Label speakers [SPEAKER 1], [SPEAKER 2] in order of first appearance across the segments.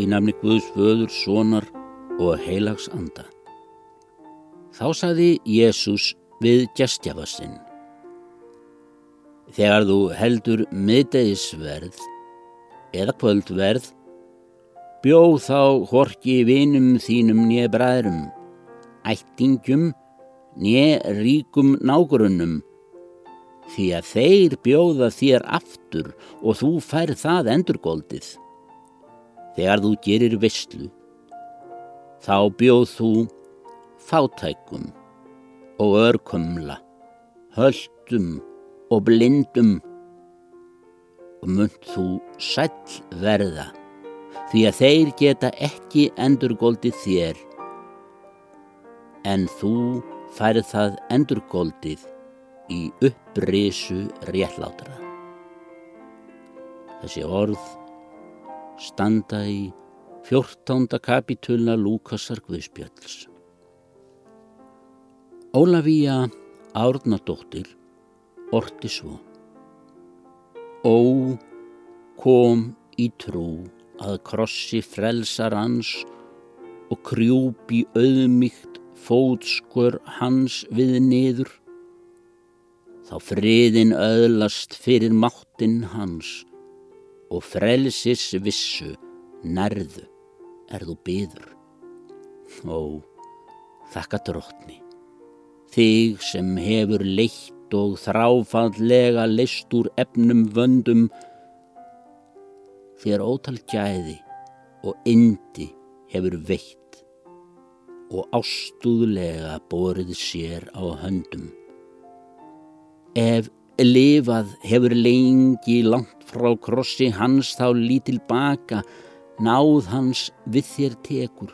[SPEAKER 1] í nafni Guðs föður, sonar og heilags anda. Þá saði Jésús við gestjafastinn. Þegar þú heldur miðdegisverð eða kvöldverð, bjóð þá horki vinum þínum nýja bræðrum, ættingum, nýja ríkum nágrunum, því að þeir bjóða þér aftur og þú fær það endurgóldið. Þegar þú gerir visslu, þá bjóð þú fátækum og örkumla, höldum og blindum og mynd þú sæll verða því að þeir geta ekki endurgóldið þér en þú færð það endurgóldið í upprisu réttlátra. Þessi orð standa í fjórtánda kapitulna Lúkasar Guðspjalls. Ólafíja Árnadóttir orti svo. Ó, kom í trú að krossi frelsar hans og krjúpi auðmygt fótskör hans við niður þá friðin öðlast fyrir máttinn hans og frelsis vissu nærðu er þú byður. Ó, þakka dróttni, þig sem hefur leitt og þráfallega list úr efnum vöndum, þér ótal gæði og indi hefur veitt og ástúðlega borið sér á höndum. Ef lifað hefur lengi langt frá krossi hans þá lítil baka, náð hans við þér tekur.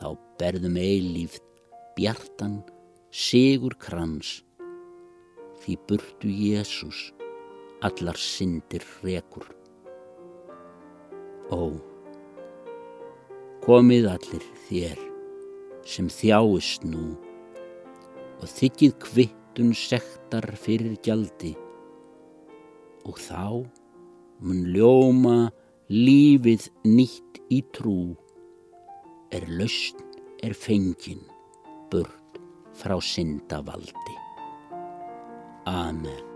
[SPEAKER 1] Þá berðum eilíft bjartan sigur krans, því burtu Jésús allar syndir rekur. Ó, komið allir þér sem þjáist nú og þykið kvitt vottun sektar fyrir gjaldi og þá mun ljóma lífið nýtt í trú er lausn er fengin burt frá syndavaldi. Amen.